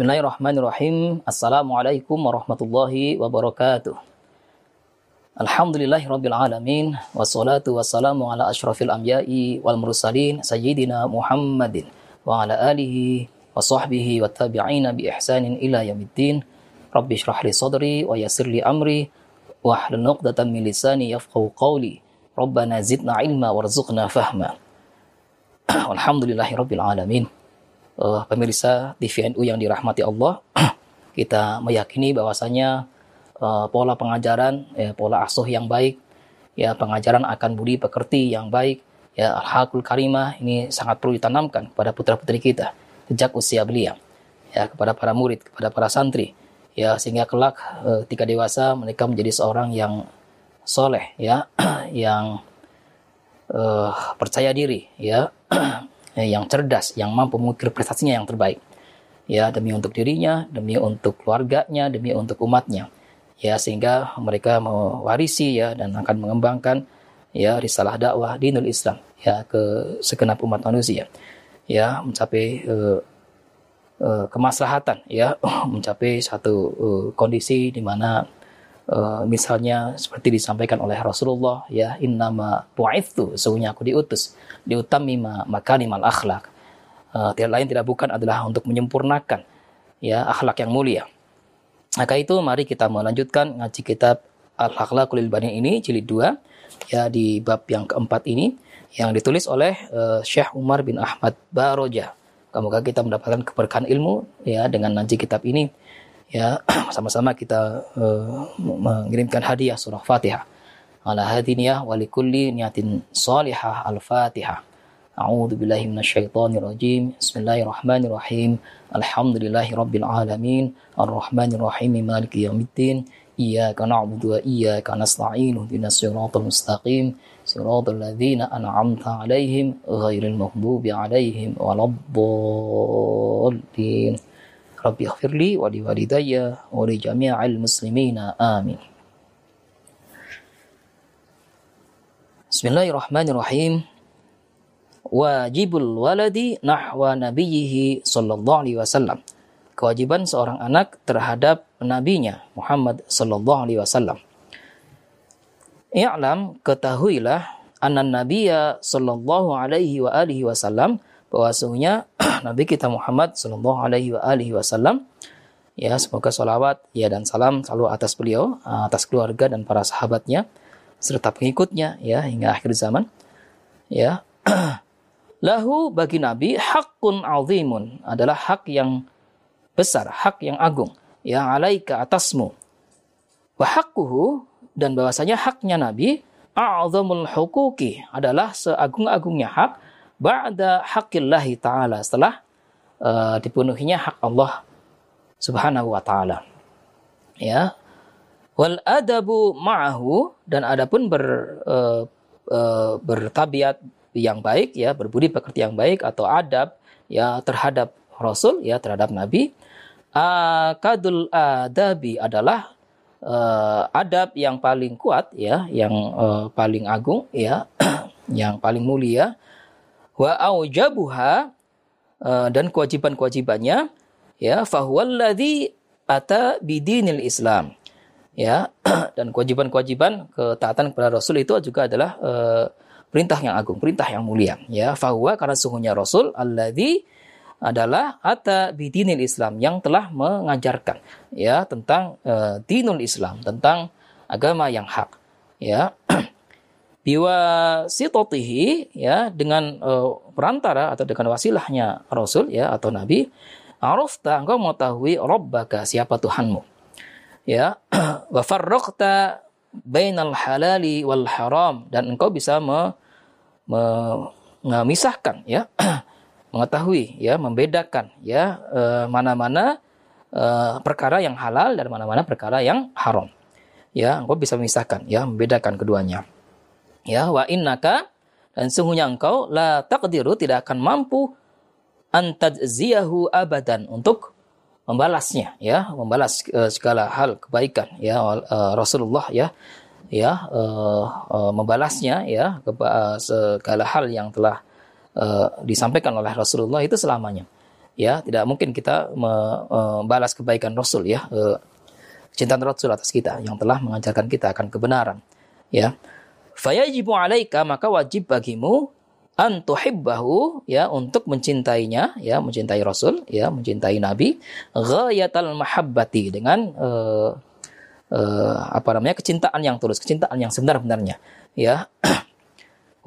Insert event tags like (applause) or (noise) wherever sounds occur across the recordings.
Bismillahirrahmanirrahim. Assalamualaikum warahmatullahi wabarakatuh. Alhamdulillahi rabbil alamin. Wassalatu wassalamu ala ashrafil anbiya'i wal mursalin. Sayyidina Muhammadin. Wa ala alihi wa sahbihi wa tabi'ina bi ihsanin ila yamiddin. Rabbi shrah li sadri wa yassir li amri. Wa ahlul nuqdatan min lisani yafqahu qawli. Rabbana zidna ilma warzuqna fahma. Alhamdulillahi rabbil alamin uh, pemirsa TVNU yang dirahmati Allah, (clears throat) kita meyakini bahwasanya uh, pola pengajaran, ya, pola asuh yang baik, ya pengajaran akan budi pekerti yang baik, ya al-hakul karimah ini sangat perlu ditanamkan kepada putra-putri kita sejak usia belia, ya kepada para murid, kepada para santri, ya sehingga kelak uh, ketika dewasa mereka menjadi seorang yang soleh, ya (clears throat) yang uh, percaya diri, ya (clears throat) yang cerdas, yang mampu mengukir prestasinya yang terbaik. Ya, demi untuk dirinya, demi untuk keluarganya, demi untuk umatnya. Ya, sehingga mereka mewarisi ya dan akan mengembangkan ya risalah dakwah dinul Islam ya ke segenap umat manusia. Ya, mencapai uh, kemaslahatan ya, (laughs) mencapai satu uh, kondisi di mana uh, misalnya seperti disampaikan oleh Rasulullah ya innama bu'ithu sesungguhnya aku diutus diutamima makanimal akhlak. Uh, tidak lain tidak bukan adalah untuk menyempurnakan ya akhlak yang mulia. Maka itu mari kita melanjutkan ngaji kitab Al-Akhlaqul Bani ini jilid 2 ya di bab yang keempat ini yang ditulis oleh uh, Syekh Umar bin Ahmad Baroja. Semoga kita mendapatkan keberkahan ilmu ya dengan ngaji kitab ini ya (clears throat) sama-sama kita uh, mengirimkan hadiah surah Fatihah ala hadiniyah wa likulli niyatin salihah al-Fatihah A'udzu billahi minasyaitonir rajim Bismillahirrahmanirrahim. Alhamdulillahi rabbil alamin. Arrahmanir rahim maliki yaumiddin Iyyaka na'budu wa iyyaka nasta'in. Ihdinas siratal mustaqim. Siratal ladzina an'amta 'alaihim ghairil maghdubi 'alaihim waladdallin Rabbi ighfirli wa liwalidayya wa li jami'il muslimina amin. Bismillahirrahmanirrahim. Wajibul waladi nahwa nabiyhi sallallahu alaihi wasallam. Kewajiban seorang anak terhadap nabinya Muhammad sallallahu alaihi wasallam. I'lam ketahuilah anna nabiyya sallallahu alaihi wa alihi wasallam bahwasanya (clears throat) Nabi kita Muhammad Shallallahu Alaihi Wasallam ya semoga salawat ya dan salam selalu atas beliau atas keluarga dan para sahabatnya serta pengikutnya ya hingga akhir zaman ya. (clears throat) Lahu bagi Nabi hakun azimun adalah hak yang besar hak yang agung yang alaika atasmu. Wa haqquhu dan bahwasanya haknya Nabi a'zamul hukuki adalah seagung-agungnya hak ba'da haqqillahi ta'ala setelah uh, dipenuhinya hak Allah Subhanahu wa taala. Ya. Wal adabu ma'ahu dan adapun ber uh, uh, bertabiat yang baik ya, berbudi pekerti yang baik atau adab ya terhadap Rasul ya terhadap Nabi. Akadul adabi adalah uh, adab yang paling kuat ya, yang uh, paling agung ya, (clears throat) yang paling mulia wa aujabuha uh, dan kewajiban-kewajibannya ya fahuwallazi ata bidinil Islam. Ya (clears throat) dan kewajiban-kewajiban ketaatan kepada Rasul itu juga adalah uh, perintah yang agung, perintah yang mulia. Ya fahuwa karena sungguhnya Rasul alladzi adalah ata bidinil Islam yang telah mengajarkan ya tentang uh, dinul Islam, tentang agama yang hak. Ya (clears throat) biwa sitotihi ya dengan uh, perantara atau dengan wasilahnya Rasul ya atau Nabi arafta engkau mengetahui rabbaka siapa Tuhanmu. Ya (clears throat) wa farraqta bainal halali wal haram. Dan engkau bisa me, me, memisahkan ya (clears throat) mengetahui ya membedakan ya uh, mana-mana uh, perkara yang halal dan mana-mana perkara yang haram. Ya engkau bisa memisahkan ya membedakan keduanya Ya, wa innaka dan sungguhnya engkau la taqdiru tidak akan mampu antadzziyahu abadan untuk membalasnya ya, membalas uh, segala hal kebaikan ya uh, Rasulullah ya ya uh, uh, membalasnya ya uh, segala hal yang telah uh, disampaikan oleh Rasulullah itu selamanya. Ya, tidak mungkin kita membalas kebaikan Rasul ya, cinta Rasul atas kita yang telah mengajarkan kita akan kebenaran. Ya. Fayajibu alaika maka wajib bagimu antuhibbahu ya untuk mencintainya ya mencintai Rasul ya mencintai Nabi ghayatal mahabbati dengan uh, uh, apa namanya kecintaan yang tulus kecintaan yang sebenar-benarnya ya. (clears throat)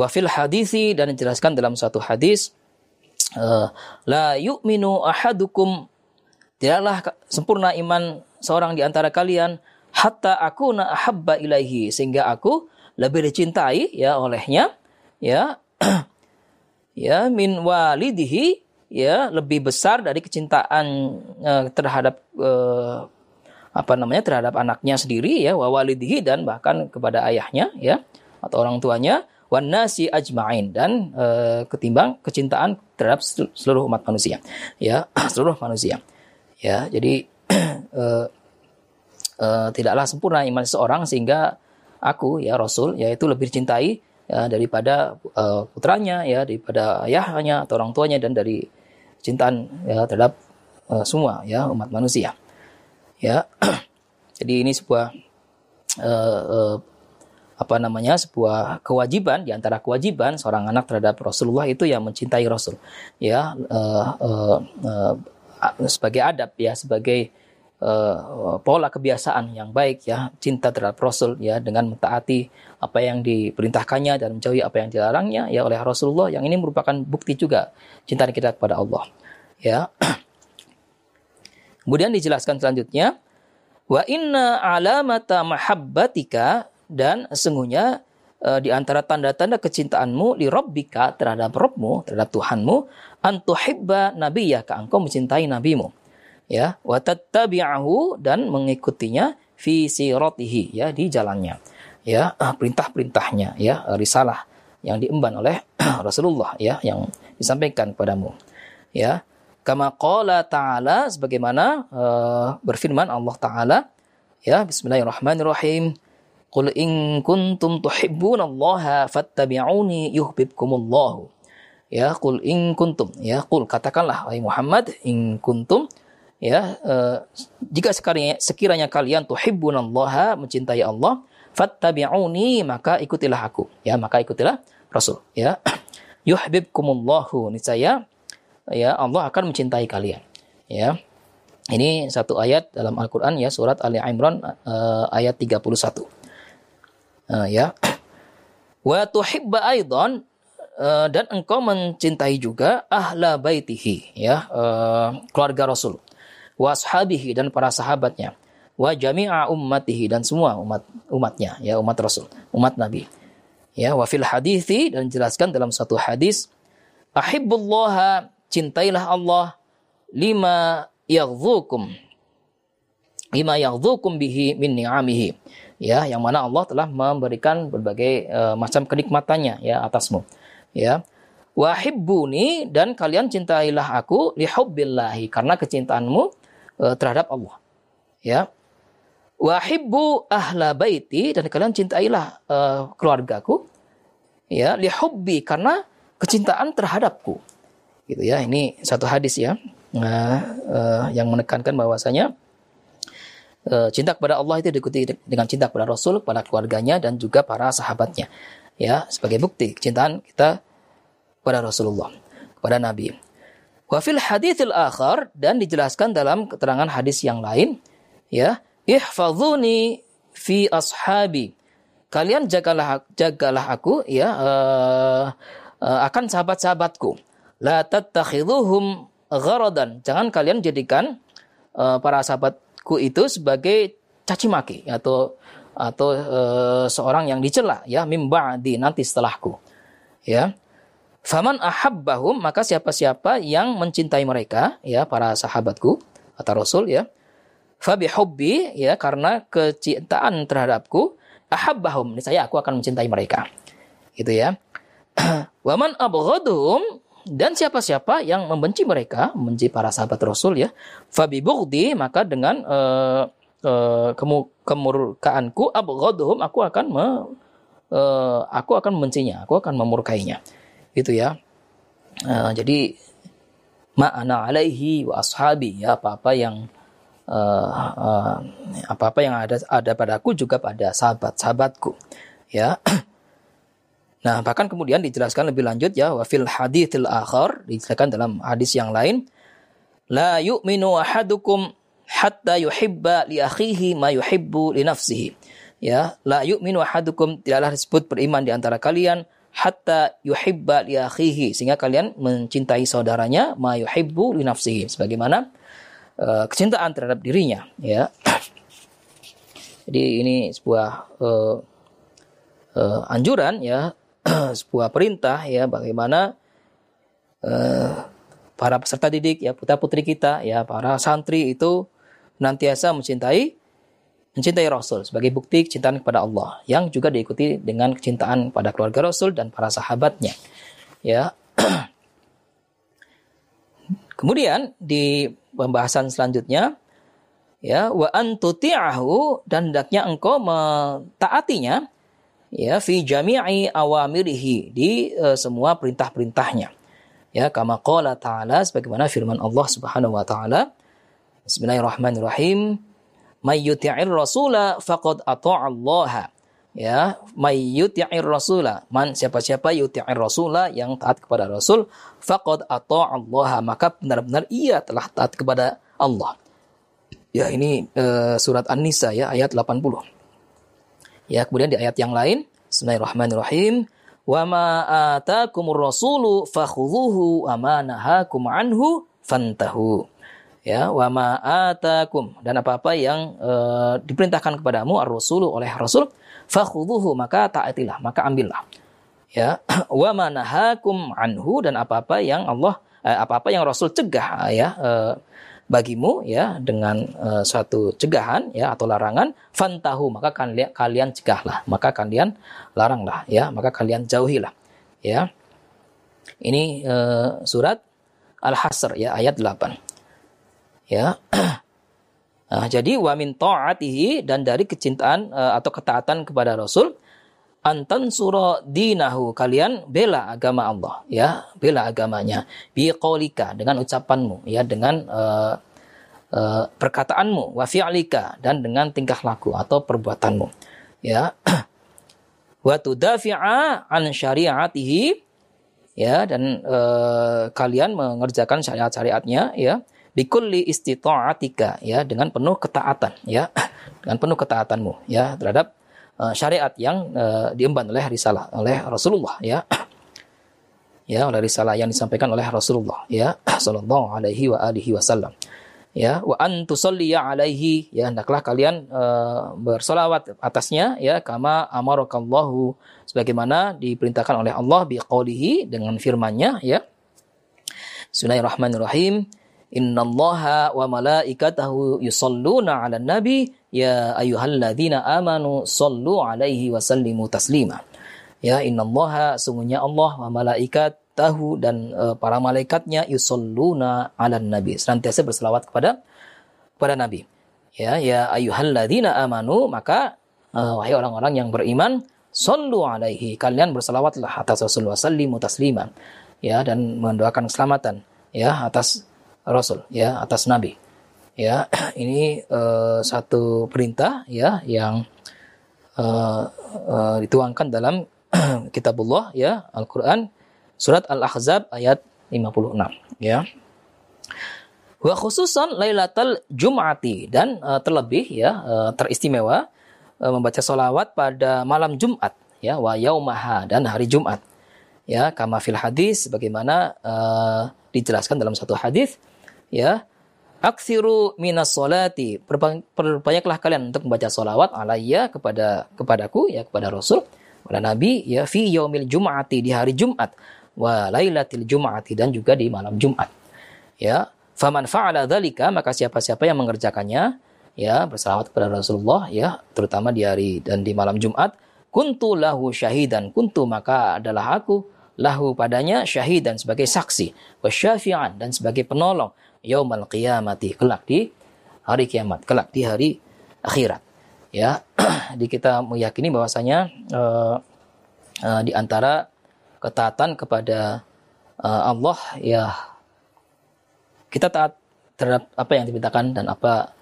Wafil hadisi dan dijelaskan dalam satu hadis uh, la yu'minu ahadukum tidaklah sempurna iman seorang di antara kalian hatta aku na ahabba ilaihi sehingga aku lebih dicintai ya olehnya ya. (clears throat) Ya min walidihi ya lebih besar dari kecintaan uh, terhadap uh, apa namanya terhadap anaknya sendiri ya wa walidihi dan bahkan kepada ayahnya ya atau orang tuanya wan nasi ajmain dan e, ketimbang kecintaan terhadap seluruh umat manusia ya (clears throat) seluruh manusia ya. Jadi (clears throat) e, e, tidaklah sempurna iman seseorang sehingga aku ya rasul yaitu lebih dicintai ya, daripada e, putranya ya daripada ayahnya atau orang tuanya dan dari cintaan ya terhadap e, semua ya umat manusia. Ya (clears throat) jadi ini sebuah uh, uh, apa namanya sebuah kewajiban di antara kewajiban seorang anak terhadap Rasulullah itu yang mencintai Rasul. Ya uh, uh, uh, sebagai adab ya sebagai uh, pola kebiasaan yang baik ya cinta terhadap Rasul ya dengan mentaati apa yang diperintahkannya dan menjauhi apa yang dilarangnya ya oleh Rasulullah yang ini merupakan bukti juga cinta kita kepada Allah ya (clears throat) kemudian dijelaskan selanjutnya wa inna alamata mahabbatika dan sesungguhnya uh, di antara tanda-tanda kecintaanmu li rabbika terhadap Rabbmu, terhadap Tuhanmu, antuhibba nabiyyaka engkau mencintai nabimu. Ya, wa tattabi'ahu dan mengikutinya fi siratihi ya di jalannya. Ya, ah, (clears throat) perintah-perintahnya ya, risalah yang diemban oleh (clears throat) Rasulullah ya yang disampaikan padamu. Ya. Kama qala ta'ala sebagaimana uh, berfirman Allah taala ya bismillahirrahmanirrahim Qul in kuntum tuhibbunallaha fattabi'uni yuhibbukumullah. Ya, qul in kuntum. Ya, qul katakanlah wahai Muhammad in kuntum ya uh, jika sekiranya, sekiranya kalian tuhibbunallaha mencintai Allah fattabi'uni maka ikutilah aku. Ya maka ikutilah Rasul. Ya (clears throat) yuhibbukumullahu niscaya ya Allah akan mencintai kalian. Ya ini satu ayat dalam Al-Qur'an ya surat Ali Imran uh, ayat 31 uh, ya (clears throat) wa tuhibba aidan dan engkau mencintai juga ahla baitihi ya keluarga Rasul wa ashabihi dan para sahabatnya wa jami'a ummatihi dan semua umat umatnya ya umat Rasul umat Nabi. Ya wa fil hadithi dan jelaskan dalam satu hadis ahibbullah cintailah Allah lima yaghzukum lima yaghzukum bihi min ni'amihi. Ya yang mana Allah telah memberikan berbagai uh, macam kenikmatannya ya atasmu. Ya wahibbuni dan kalian cintailah aku lihubbillahi karena kecintaanmu terhadap Allah ya wahibbu ahla baiti dan kalian cintailah uh, keluargaku ya lihubbi karena kecintaan terhadapku gitu ya ini satu hadis ya uh, uh, yang menekankan bahwasanya Eh, cinta kepada Allah itu diikuti dengan cinta kepada Rasul, kepada keluarganya dan juga para sahabatnya. Ya, sebagai bukti kecintaan kita kepada Rasulullah, kepada Nabi. Wa fil haditsil akhar dan dijelaskan dalam keterangan hadis yang lain, ya, ihfazuni fi ashabi. Kalian jagalah jagalah aku ya uh, uh, akan sahabat-sahabatku. La tattakhidhuhum gharadan. Jangan kalian jadikan uh, para sahabat ku itu sebagai caci maki atau atau e, seorang yang dicela ya mimba di nanti setelahku ya faman ahabbahum maka siapa-siapa yang mencintai mereka ya para sahabatku kata Rasul ya. Fabi hubbi ya karena kecintaan terhadapku ahabbahum saya aku akan mencintai mereka. Gitu ya. (clears throat) Waman abghadhum dan siapa-siapa yang membenci mereka, membenci para sahabat Rasul ya, fabi bugdi maka dengan uh, uh, kemu kemurkaanku abghadhum aku akan me, uh, aku akan membencinya, aku akan memurkainya. Gitu ya. Uh, jadi ma'ana alaihi wa ashabi ya apa-apa yang uh, uh, apa-apa yang ada ada padaku juga pada sahabat-sahabatku ya (clears throat) Nah, bahkan kemudian dijelaskan lebih lanjut ya wa fil haditsil akhar dijelaskan dalam hadis yang lain la yu'minu ahadukum hatta yuhibba li akhihi ma yuhibbu li nafsihi. Ya, la yu'minu ahadukum tidaklah disebut beriman di antara kalian hatta yuhibba li akhihi. Sehingga kalian mencintai saudaranya ma yuhibbu li nafsihi. Sebagaimana uh, kecintaan terhadap dirinya ya. (clears throat) Jadi ini sebuah uh, uh, anjuran ya. (clears throat) Sebuah perintah ya bagaimana uh, para peserta didik ya putra putri kita ya para santri itu nantiasa mencintai mencintai Rasul sebagai bukti kecintaan kepada Allah yang juga diikuti dengan kecintaan pada keluarga Rasul dan para sahabatnya ya (clears throat) kemudian di pembahasan selanjutnya ya wa antuti'ahu dan hendaknya engkau mentaatinya ya fi jami'i awamirihi di uh, semua perintah-perintahnya. Ya, kama qala ta'ala sebagaimana firman Allah Subhanahu wa taala. Bismillahirrahmanirrahim. May yuti'ir rasula faqad Allah. Ya, may yuti'ir rasula. Man siapa-siapa yuti'ir rasula yang taat kepada Rasul, faqad Allah. Maka benar-benar ia telah taat kepada Allah. Ya, ini uh, surat An-Nisa ya ayat 80. Ya, kemudian di ayat yang lain, Bismillahirrahmanirrahim. Wa ma atakumur rasulu fakhudhuhu wa ma nahakum anhu fantahu. Ya, wa ma atakum. Dan apa-apa yang uh, diperintahkan kepadamu ar-rasulu oleh Rasul fakhudhuhu maka taatilah, maka ambillah. Ya, (clears throat) wa ma nahakum anhu dan apa-apa yang Allah eh, apa-apa yang Rasul cegah ya uh, bagimu ya dengan uh, suatu cegahan ya atau larangan fantahu maka kalian kalian cegahlah maka kalian laranglah ya maka kalian jauhilah ya. Ini uh, surat Al-Hasr ya ayat 8 ya. Nah, (clears throat) jadi wa min ta'atihi dan dari kecintaan uh, atau ketaatan kepada Rasul antan surah dinahu kalian bela agama Allah ya bela agamanya. Bi qaulika dengan ucapanmu ya dengan uh, uh, perkataanmu. Wa fi'lika dan dengan tingkah laku atau perbuatanmu ya. (clears throat) Wa tudafi'a an syariatihi ya dan uh, kalian mengerjakan syariat-syariatnya ya bikulli istita'atika ya dengan penuh ketaatan ya. Dengan penuh ketaatanmu ya terhadap uh, syariat yang uh, diemban oleh risalah oleh Rasulullah ya. Ya oleh risalah yang disampaikan oleh Rasulullah ya sallallahu alaihi wa alihi wasallam. Ya wa an alaihi ya hendaklah kalian uh, bersolawat atasnya ya kama amarakallahu sebagaimana diperintahkan oleh Allah biqaulihi dengan firman-Nya ya. Bismillahirrahmanirrahim Innallaha wa malaikatahu yusalluna 'alan nabi ya ayyuhalladzina amanu sallu 'alaihi wa sallimu taslima. Ya innallaha sungguhnya Allah wa malaikatahu dan uh, para malaikatnya yusalluna 'alan nabi. Senantiasa berselawat kepada kepada nabi. Ya ya ayyuhalladzina amanu maka uh, wahai orang-orang yang beriman sallu 'alaihi kalian berselawatlah atas Rasulullah sallimu taslima. Ya dan mendoakan keselamatan ya atas Rasul ya atas Nabi. Ya (clears throat) ini uh, satu perintah ya yang uh, uh, dituangkan dalam (clears throat) kitabullah ya Al-Qur'an surat Al-Ahzab ayat 56 ya. Wa khususan Lailatul Jum'ati dan uh, terlebih ya uh, teristimewa uh, membaca solawat pada malam Jumat ya wa yaumaha dan hari Jumat. Ya kama fil hadis bagaimana uh, dijelaskan dalam satu hadis ya. Aksiru minas solati perbanyaklah kalian untuk membaca solawat alaiya kepada kepadaku ya kepada Rasul kepada Nabi ya fi yaumil jum'ati di hari Jumat wa lailatil jum'ati dan juga di malam Jumat. Ya. Faman fa'ala dzalika maka siapa-siapa yang mengerjakannya ya bersalawat kepada Rasulullah ya terutama di hari dan di malam Jumat kuntu lahu syahidan kuntu maka adalah aku lahu padanya syahidan sebagai saksi wasyafi'an dan sebagai penolong yaumal qiyamati kelak di hari kiamat kelak di hari akhirat. Ya (clears throat) di kita meyakini bahwasanya uh, uh, di antara ketaatan kepada uh, Allah ya kita taat terhadap apa yang diperintahkan dan apa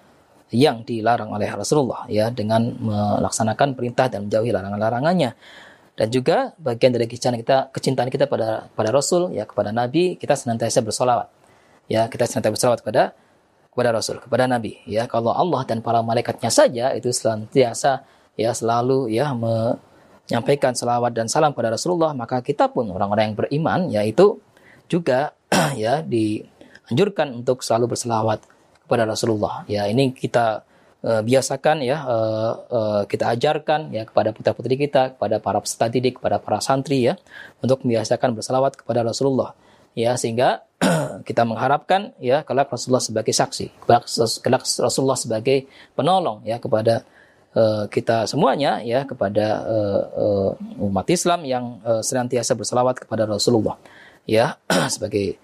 yang dilarang oleh Rasulullah ya dengan melaksanakan perintah dan menjauhi larangan-larangannya. Dan juga bagian dari kecintaan kita kecintaan kita pada pada Rasul ya kepada Nabi kita senantiasa bersolawat ya kita senantiasa bersolawat kepada kepada Rasul kepada Nabi ya kalau Allah dan para malaikatnya saja itu senantiasa ya selalu ya menyampaikan selawat dan salam pada Rasulullah maka kita pun orang-orang yang beriman yaitu juga (clears throat) ya dianjurkan untuk selalu berselawat kepada Rasulullah. Ya, ini kita uh, biasakan ya, uh, uh, kita ajarkan ya kepada putra-putri kita, kepada para peserta didik, kepada para santri ya, untuk membiasakan bersalawat kepada Rasulullah. Ya, sehingga kita mengharapkan ya kelak Rasulullah sebagai saksi, kelak Rasulullah sebagai penolong ya kepada uh, kita semuanya ya kepada uh, umat Islam yang uh, senantiasa bersalawat kepada Rasulullah ya (clears throat) sebagai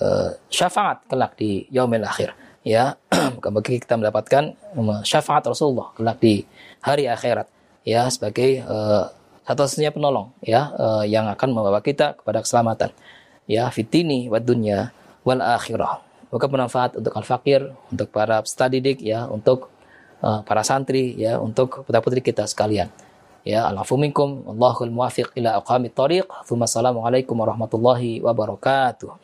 uh, syafaat kelak di yaumil akhir ya (clears throat) bagi kita mendapatkan syafaat Rasulullah kelak di hari akhirat ya sebagai uh, satu-satunya penolong ya uh, yang akan membawa kita kepada keselamatan ya fitini wa dunya wal akhirah. Maka bermanfaat untuk al fakir untuk para peserta didik ya untuk uh, para santri ya untuk putra putri kita sekalian. Ya alafu minkum. Allahul muwafiq ila aqamit warahmatullahi wabarakatuh.